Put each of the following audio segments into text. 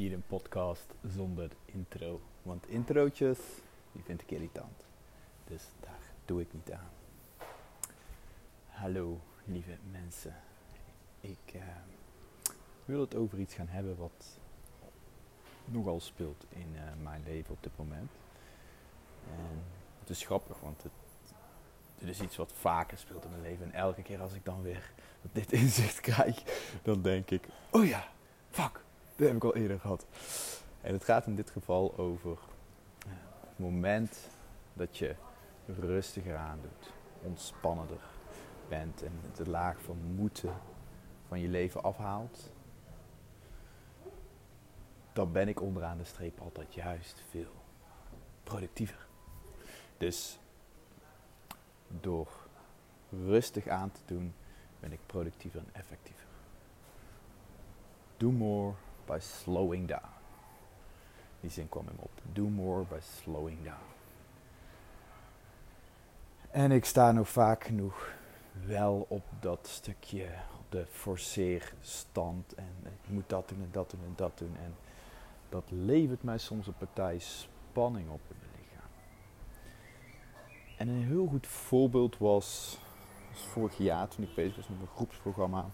hier een podcast zonder intro. Want introotjes, die vind ik irritant. Dus daar doe ik niet aan. Hallo lieve mensen. Ik eh, wil het over iets gaan hebben wat nogal speelt in eh, mijn leven op dit moment. En het is grappig, want het, is iets wat vaker speelt in mijn leven. En elke keer als ik dan weer dit inzicht krijg, dan denk ik, oh ja, fuck, dit heb ik al eerder gehad. En het gaat in dit geval over het moment dat je rustiger aandoet, ontspannender bent en de laag van moeten van je leven afhaalt. Dan ben ik onderaan de streep altijd juist veel productiever. Dus door rustig aan te doen, ben ik productiever en effectiever. Do more by slowing down. Die zin kwam hem op. Do more by slowing down. En ik sta nog vaak genoeg wel op dat stukje, op de forceerstand. En ik moet dat doen en dat doen en dat doen. En dat levert mij soms een partij spanning op in mijn lichaam. En een heel goed voorbeeld was, vorig jaar toen ik bezig was met mijn groepsprogramma.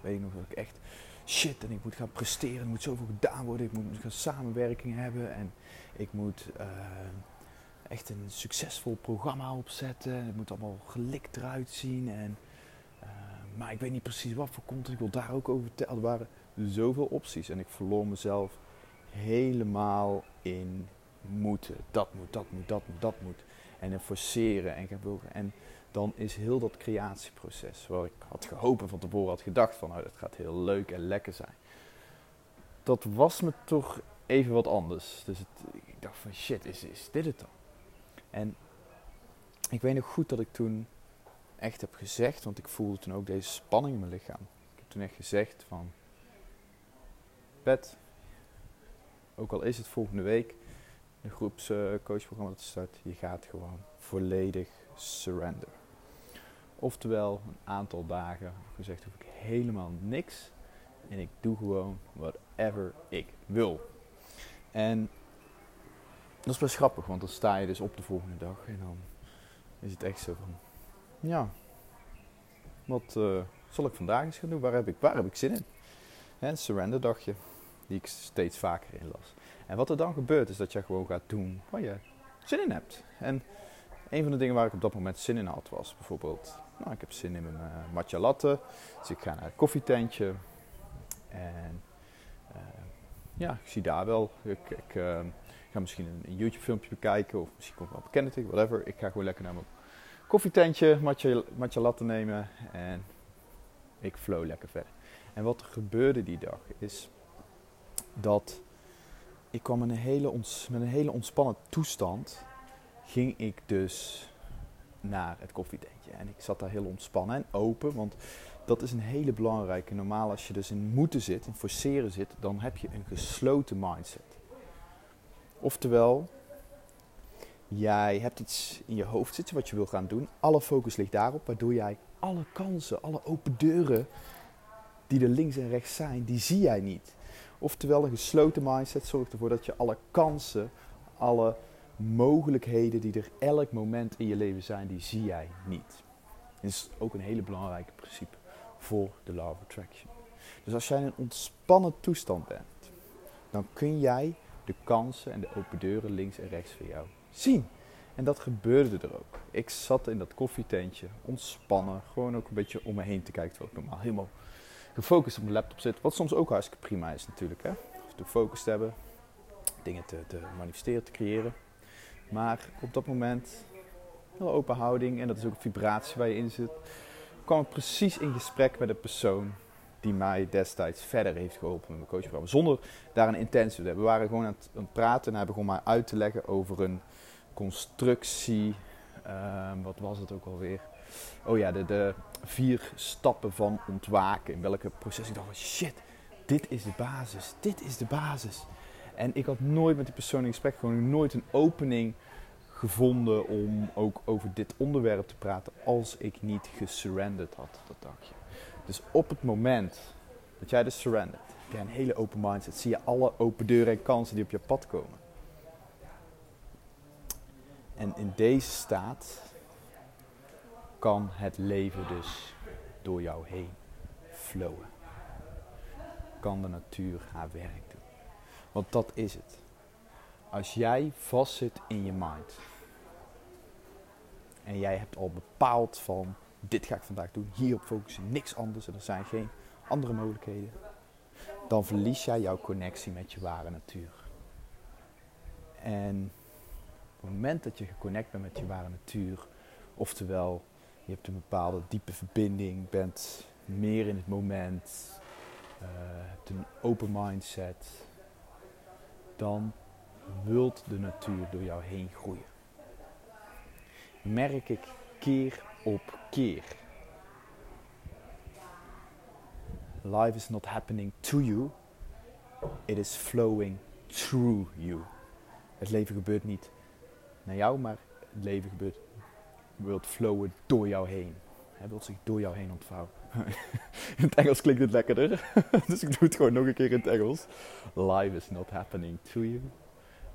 Weet ik nog dat ik echt shit en ik moet gaan presteren. Er moet zoveel gedaan worden. Ik moet gaan samenwerking hebben. En ik moet uh, echt een succesvol programma opzetten. Het moet allemaal gelikt eruit zien. En, uh, maar ik weet niet precies wat voor content. Ik wil daar ook over vertellen. Er waren zoveel opties. En ik verloor mezelf helemaal in moeten. Dat moet, dat moet, dat moet, dat moet. En in forceren en, en dan is heel dat creatieproces, waar ik had gehoopt en van tevoren had gedacht van nou, dat gaat heel leuk en lekker zijn. Dat was me toch even wat anders. Dus het, ik dacht van shit, is, is dit het dan? En ik weet nog goed dat ik toen echt heb gezegd, want ik voelde toen ook deze spanning in mijn lichaam. Ik heb toen echt gezegd van, Pet, ook al is het volgende week een groepscoachprogramma dat start, je gaat gewoon volledig surrender. Oftewel, een aantal dagen gezegd hoef ik helemaal niks. En ik doe gewoon whatever ik wil. En dat is best grappig, want dan sta je dus op de volgende dag en dan is het echt zo van, ja, wat uh, zal ik vandaag eens gaan doen? Waar heb ik, waar heb ik zin in? Een surrender dagje, die ik steeds vaker inlas. En wat er dan gebeurt is dat je gewoon gaat doen waar je zin in hebt. En een van de dingen waar ik op dat moment zin in had was bijvoorbeeld, nou ik heb zin in mijn uh, matcha latte, dus ik ga naar het koffietentje en uh, ja, ik zie daar wel, ik, ik uh, ga misschien een, YouTube filmpje bekijken of misschien komt wel bekend, whatever. Ik ga gewoon lekker naar mijn koffietentje, matcha, matcha latte nemen en ik flow lekker verder. En wat er gebeurde die dag is dat ik kwam een hele ons, met een hele ontspannen toestand ging ik dus naar het koffietentje. En ik zat daar heel ontspannen en open, want dat is een hele belangrijke. Normaal als je dus in moeten zit, in forceren zit, dan heb je een gesloten mindset. Oftewel, jij hebt iets in je hoofd zitten wat je wil gaan doen. Alle focus ligt daarop, waardoor jij alle kansen, alle open deuren die er links en rechts zijn, die zie jij niet. Oftewel, een gesloten mindset zorgt ervoor dat je alle kansen, alle mogelijkheden die er elk moment in je leven zijn, die zie jij niet. Dit is ook een hele belangrijke principe voor de Law of Attraction. Dus als jij in een ontspannen toestand bent, dan kun jij de kansen en de open deuren links en rechts van jou zien. En dat gebeurde er ook. Ik zat in dat koffietentje, ontspannen, gewoon ook een beetje om me heen te kijken, terwijl ik normaal helemaal gefocust op mijn laptop zit. Wat soms ook hartstikke prima is natuurlijk. Hè? Focus te hebben, dingen te, te manifesteren, te creëren. Maar op dat moment, heel open houding en dat is ook een vibratie waar je in zit, kwam ik precies in gesprek met de persoon die mij destijds verder heeft geholpen met mijn coachprogramma. Zonder daar een intentie te hebben. We waren gewoon aan het, praten en hij begon mij uit te leggen over een constructie. Uh, wat was het ook alweer? Oh ja, de, de vier stappen van ontwaken. In welke proces ik dacht van shit, dit is de basis. Dit is de basis. En ik had nooit met die persoon in gesprek, gewoon nooit een opening gevonden om ook over dit onderwerp te praten als ik niet gesurrenderd had dat dagje. Dus op het moment dat jij dus surrendert Heb jij een hele open mindset? Zie je alle open deuren en kansen die op je pad komen? En in deze staat kan het leven dus door jou heen flowen. Kan de natuur haar werk doen. Want dat is het. Als jij vastzit in je mind en jij hebt al bepaald van dit ga ik vandaag doen, hierop focussen, niks anders en er zijn geen andere mogelijkheden, dan verlies jij jouw connectie met je ware natuur. En op het moment dat je geconnect bent met je ware natuur, oftewel je hebt een bepaalde diepe verbinding, bent meer in het moment, uh, hebt een open mindset, dan wilt de natuur door jou heen groeien. Merk ik keer op keer. Life is not happening to you, it is flowing through you. Het leven gebeurt niet naar jou, maar het leven gebeurt, wilt flowen door jou heen. Hij wilt zich door jou heen ontvouwen. in het Engels klinkt het lekkerder, dus ik doe het gewoon nog een keer in het Engels. Life is not happening to you,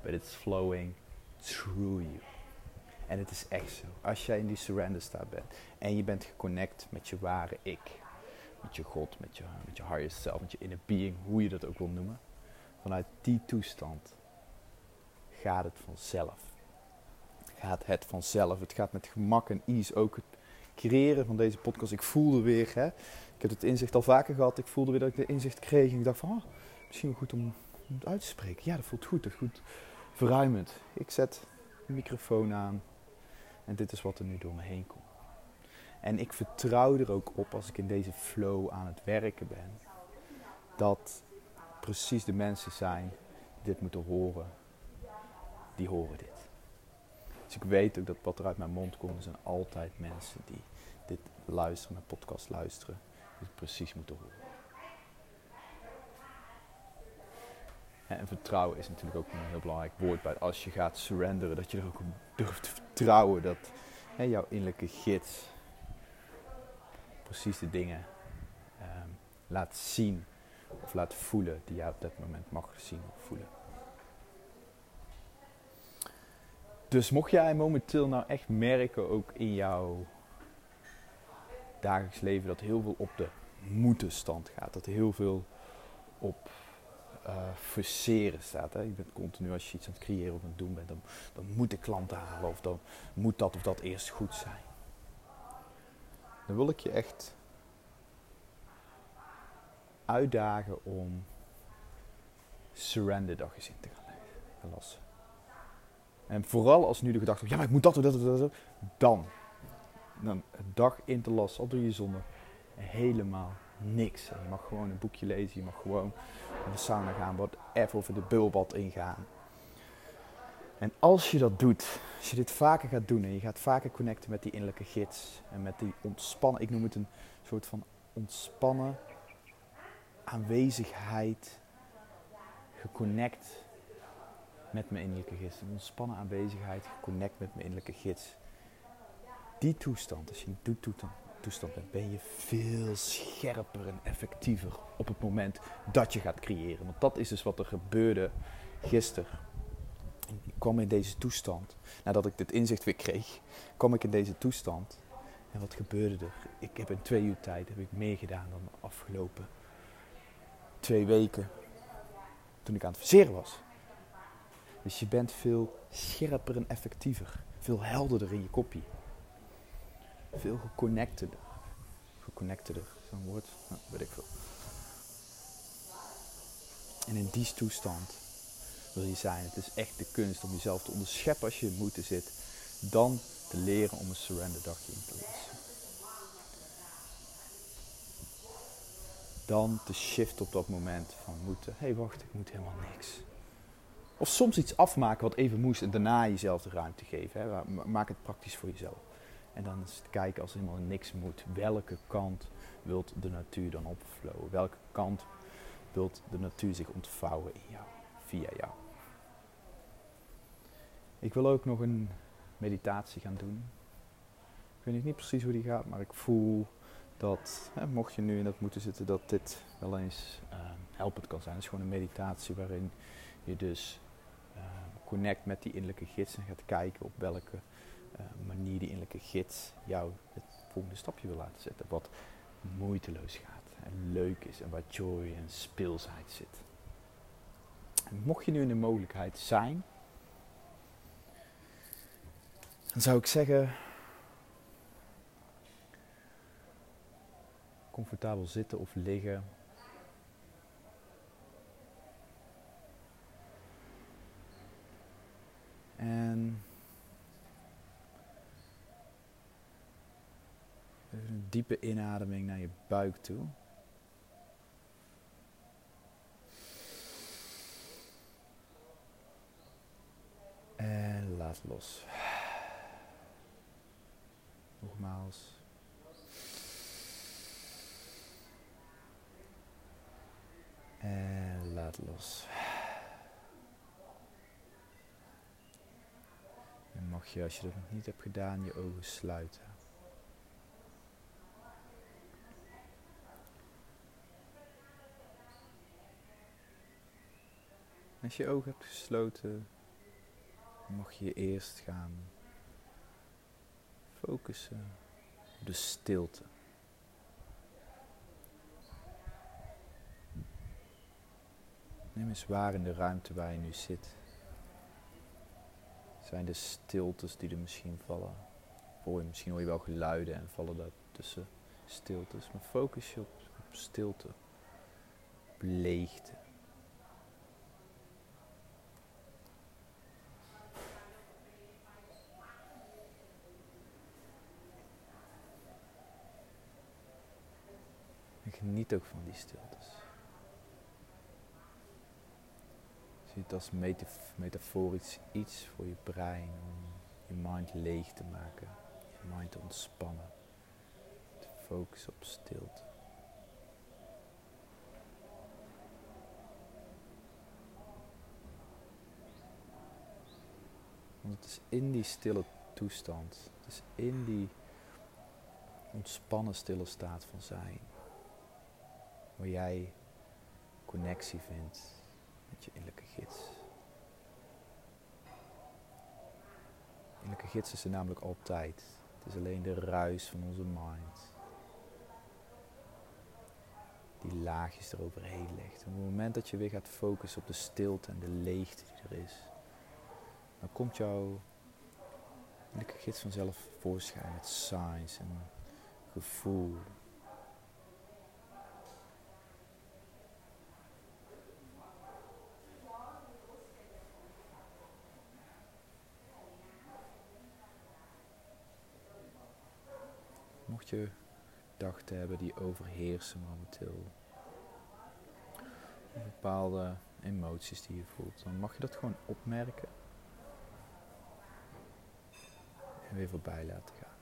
but it's flowing through you. En het is echt zo. Als jij in die surrender staat bent en je bent geconnect met je ware ik, met je God, met je, met je higher self, met je inner being, hoe je dat ook wil noemen, vanuit die toestand gaat het vanzelf. Gaat het vanzelf. Het gaat met gemak en ease ook het creëren van deze podcast. Ik voelde weer, hè, ik heb het inzicht al vaker gehad, ik voelde weer dat ik de inzicht kreeg en ik dacht van, oh, misschien wel goed om, het uit te spreken. Ja, dat voelt goed, dat voelt verruimend. Ik zet de microfoon aan en dit is wat er nu door me heen komt. En ik vertrouw er ook op als ik in deze flow aan het werken ben, dat precies de mensen zijn die dit moeten horen, die horen dit. Dus ik weet ook dat wat er uit mijn mond komt, zijn altijd mensen die dit luisteren, mijn podcast luisteren, die het precies moeten horen. En vertrouwen is natuurlijk ook een heel belangrijk woord bij als je gaat surrenderen, dat je er ook op durft te vertrouwen dat hè, jouw innerlijke gids precies de dingen um, laat zien of laat voelen die jij op dat moment mag zien of voelen. Dus mocht jij momenteel nou echt merken, ook in jouw dagelijks leven, dat heel veel op de moeten stand gaat, dat heel veel op uh, forceren staat. Hè? Je bent continu als je iets aan het creëren of aan het doen bent, dan, dan moet de klanten halen of dan moet dat of dat eerst goed zijn. Dan wil ik je echt uitdagen om surrender dag eens in te gaan lassen. En vooral als nu de gedachte, ja maar ik moet dat dat of dat, dan, dan een dag in te lassen, al doe je zonder helemaal niks. je mag gewoon een boekje lezen, je mag gewoon in de sauna gaan, whatever, of in de bubbelbad ingaan. En als je dat doet, als je dit vaker gaat doen en je gaat vaker connecten met die innerlijke gids en met die ontspannen, ik noem het een soort van ontspannen aanwezigheid, geconnect met mijn innerlijke gids. Een ontspannen aanwezigheid, geconnect met mijn innerlijke gids. Die toestand, als je in die toestand bent, ben je veel scherper en effectiever op het moment dat je gaat creëren. Want dat is dus wat er gebeurde gisteren. Ik kwam in deze toestand, nadat ik dit inzicht weer kreeg, kwam ik in deze toestand. En wat gebeurde er? Ik heb in twee uur tijd heb ik meer gedaan dan de afgelopen twee weken toen ik aan het verzeren was. Dus je bent veel scherper en effectiever. Veel helderder in je kopie. Veel geconnecteder. Geconnecteder, zo'n woord? Weet ik veel. En in die toestand wil je zijn. Het is echt de kunst om jezelf te onderscheppen als je in moeten zit. Dan te leren om een surrender dagje in te lassen. Dan te shiften op dat moment van moeten. Hé hey, wacht, ik moet helemaal niks. Of soms iets afmaken wat even moest en daarna jezelf de ruimte geven. Hè. Maak het praktisch voor jezelf. En dan eens kijken als er helemaal niks moet. Welke kant wilt de natuur dan opvloeien? Welke kant wilt de natuur zich ontvouwen in jou, via jou? Ik wil ook nog een meditatie gaan doen. Ik weet niet precies hoe die gaat, maar ik voel dat, hè, mocht je nu in dat moeten zitten, dat dit wel eens uh, helpend kan zijn. Het is gewoon een meditatie waarin je dus uh, connect met die innerlijke gids en gaat kijken op welke uh, manier die innerlijke gids jou het volgende stapje wil laten zetten. Wat moeiteloos gaat en leuk is en waar joy en speelsheid zit. En mocht je nu in de mogelijkheid zijn, dan zou ik zeggen, comfortabel zitten of liggen. En een diepe inademing naar je buik toe. En laat los. Nogmaals. En laat los. En mag je, als je dat nog niet hebt gedaan, je ogen sluiten. Als je ogen hebt gesloten, mag je eerst gaan focussen op de stilte. Neem eens waar in de ruimte waar je nu zit. Zijn de stiltes die er misschien vallen? Hoor je, misschien hoor je wel geluiden en vallen daar tussen stiltes. Maar focus je op, op stilte, op leegte. En geniet ook van die stiltes. Zie het als metaforisch iets voor je brein om je mind leeg te maken, je mind te ontspannen, te focussen op stilte. Want het is in die stille toestand, het is in die ontspannen stille staat van zijn, waar jij connectie vindt met je innerlijke gids. Innerlijke gids is er namelijk altijd. Het is alleen de ruis van onze mind. Die laagjes eroverheen legt. Op het moment dat je weer gaat focussen op de stilte en de leegte die er is, dan komt jouw innerlijke gids vanzelf voorschijn met signs en gevoel gedachten hebben die overheersen momenteel. Bepaalde emoties die je voelt, dan mag je dat gewoon opmerken. En weer voorbij laten gaan.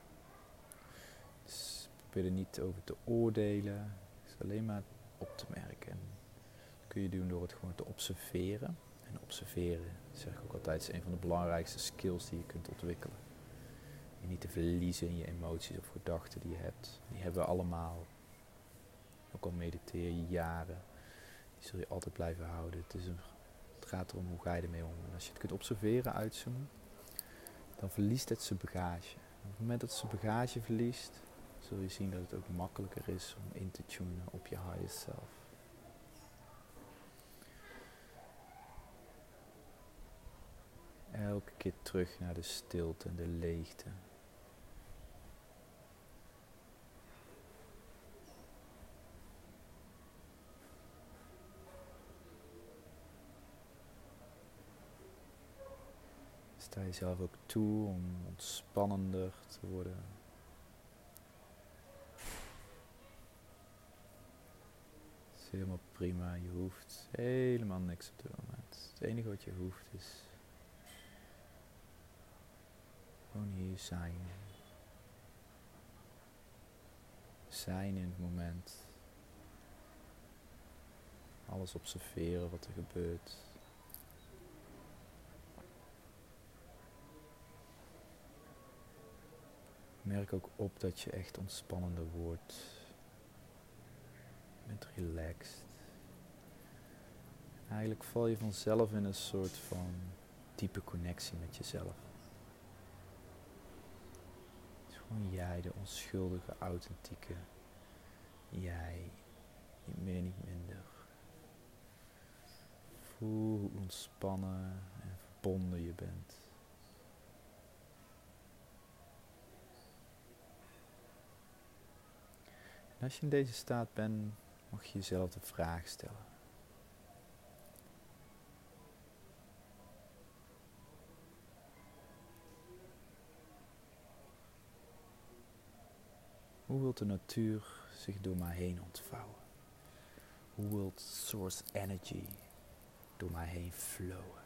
Dus probeer er niet over te oordelen. Is alleen maar op te merken. En dat kun je doen door het gewoon te observeren. En observeren, zeg ik ook altijd, is een van de belangrijkste skills die je kunt ontwikkelen je niet te verliezen in je emoties of gedachten die je hebt. Die hebben we allemaal. Ook al mediteer je jaren, die zul je altijd blijven houden. Het, is een, het gaat erom hoe ga je ermee om. En als je het kunt observeren, uitzoomen, dan verliest het zijn bagage. op het moment dat het zijn bagage verliest, zul je zien dat het ook makkelijker is om in te tunen op je highest self. Elke keer terug naar de stilte en de leegte. Sta jezelf ook toe om ontspannender te worden. Het is helemaal prima. Je hoeft helemaal niks op dit moment. Het enige wat je hoeft is gewoon hier zijn. Zijn in het moment. Alles observeren wat er gebeurt. Merk ook op dat je echt ontspannender wordt. Je bent relaxed. eigenlijk val je vanzelf in een soort van diepe connectie met jezelf. Het is gewoon jij, de onschuldige, authentieke jij. Niet meer, niet minder. Voel hoe ontspannen en verbonden je bent. En als je in deze staat bent, mag je jezelf de vraag stellen. Hoe wilt de natuur zich door mij heen ontvouwen? Hoe wilt source energy door mij heen flowen?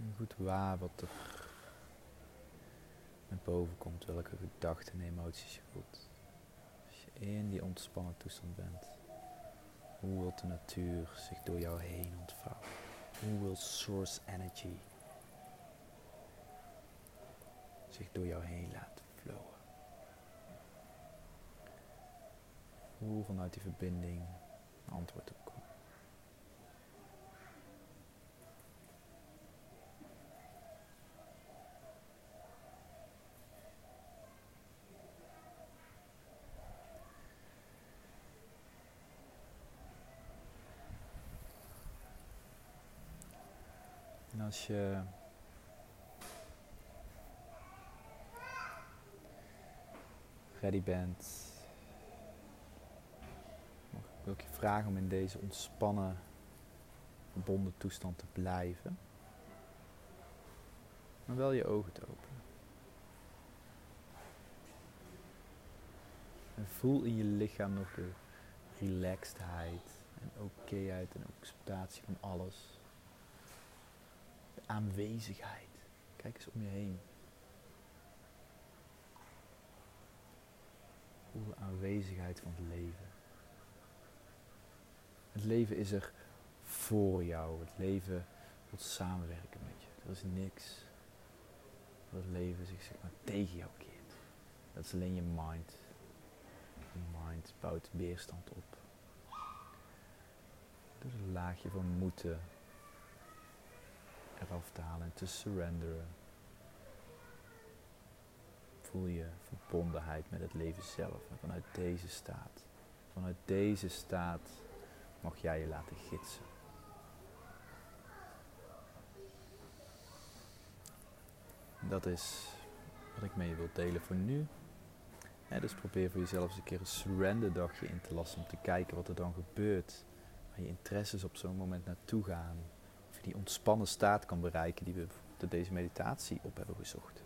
En goed waar wat er naar boven komt, welke gedachten en emoties je voelt. Als je in die ontspannen toestand bent. Hoe wil de natuur zich door jou heen ontvouwen? Hoe wil source energy zich door jou heen laten flowen? Hoe vanuit die verbinding antwoord op komt. En als je ready bent, wil ik je vragen om in deze ontspannen, verbonden toestand te blijven. Maar wel je ogen te openen. En voel in je lichaam nog de relaxedheid en okéheid en acceptatie van alles aanwezigheid. Kijk eens om je heen. Voel de aanwezigheid van het leven. Het leven is er voor jou. Het leven wil samenwerken met je. Er is niks dat het leven zich zeg maar tegen jou keert. Dat is alleen je mind. Je mind bouwt weerstand op. Dus een laagje van moeten eraf te halen en te surrenderen. Voel je verbondenheid met het leven zelf. Vanuit deze staat, vanuit deze staat mag jij je laten gidsen. Dat is wat ik met je wil delen voor nu. dus probeer voor jezelf eens een keer een surrender dagje in te lassen om te kijken wat er dan gebeurt. Waar je interesses op zo'n moment naartoe gaan die ontspannen staat kan bereiken die we de deze meditatie op hebben gezocht.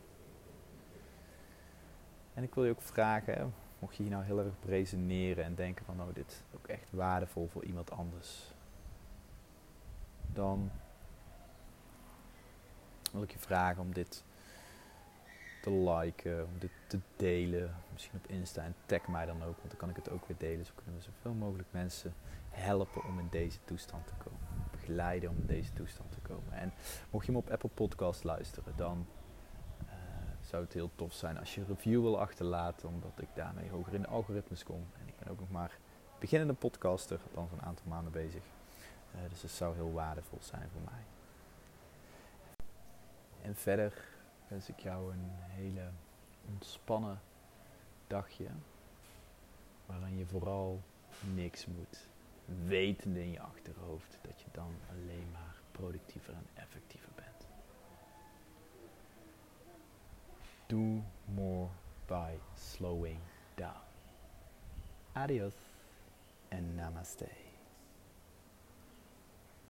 En ik wil je ook vragen, mocht je hier nou heel erg resoneren en denken van nou dit is ook echt waardevol voor iemand anders. Dan wil ik je vragen om dit te liken, om dit te delen. Misschien op Insta en tag mij dan ook, want dan kan ik het ook weer delen. Zo kunnen we zoveel mogelijk mensen helpen om in deze toestand te komen begeleiden om in deze toestand te komen. En mocht je me op Apple Podcast luisteren, dan uh, zou het heel tof zijn als je een review wil achterlaten, omdat ik daarmee hoger in de algoritmes kom. En ik ben ook nog maar beginnende podcaster, althans een aantal maanden bezig. Uh, dus het zou heel waardevol zijn voor mij. En verder wens ik jou een hele ontspannen dagje, waarin je vooral niks moet wetende in je achterhoofd dat je dan alleen maar productiever en effectiever bent. Do more by slowing down. Adios en namaste.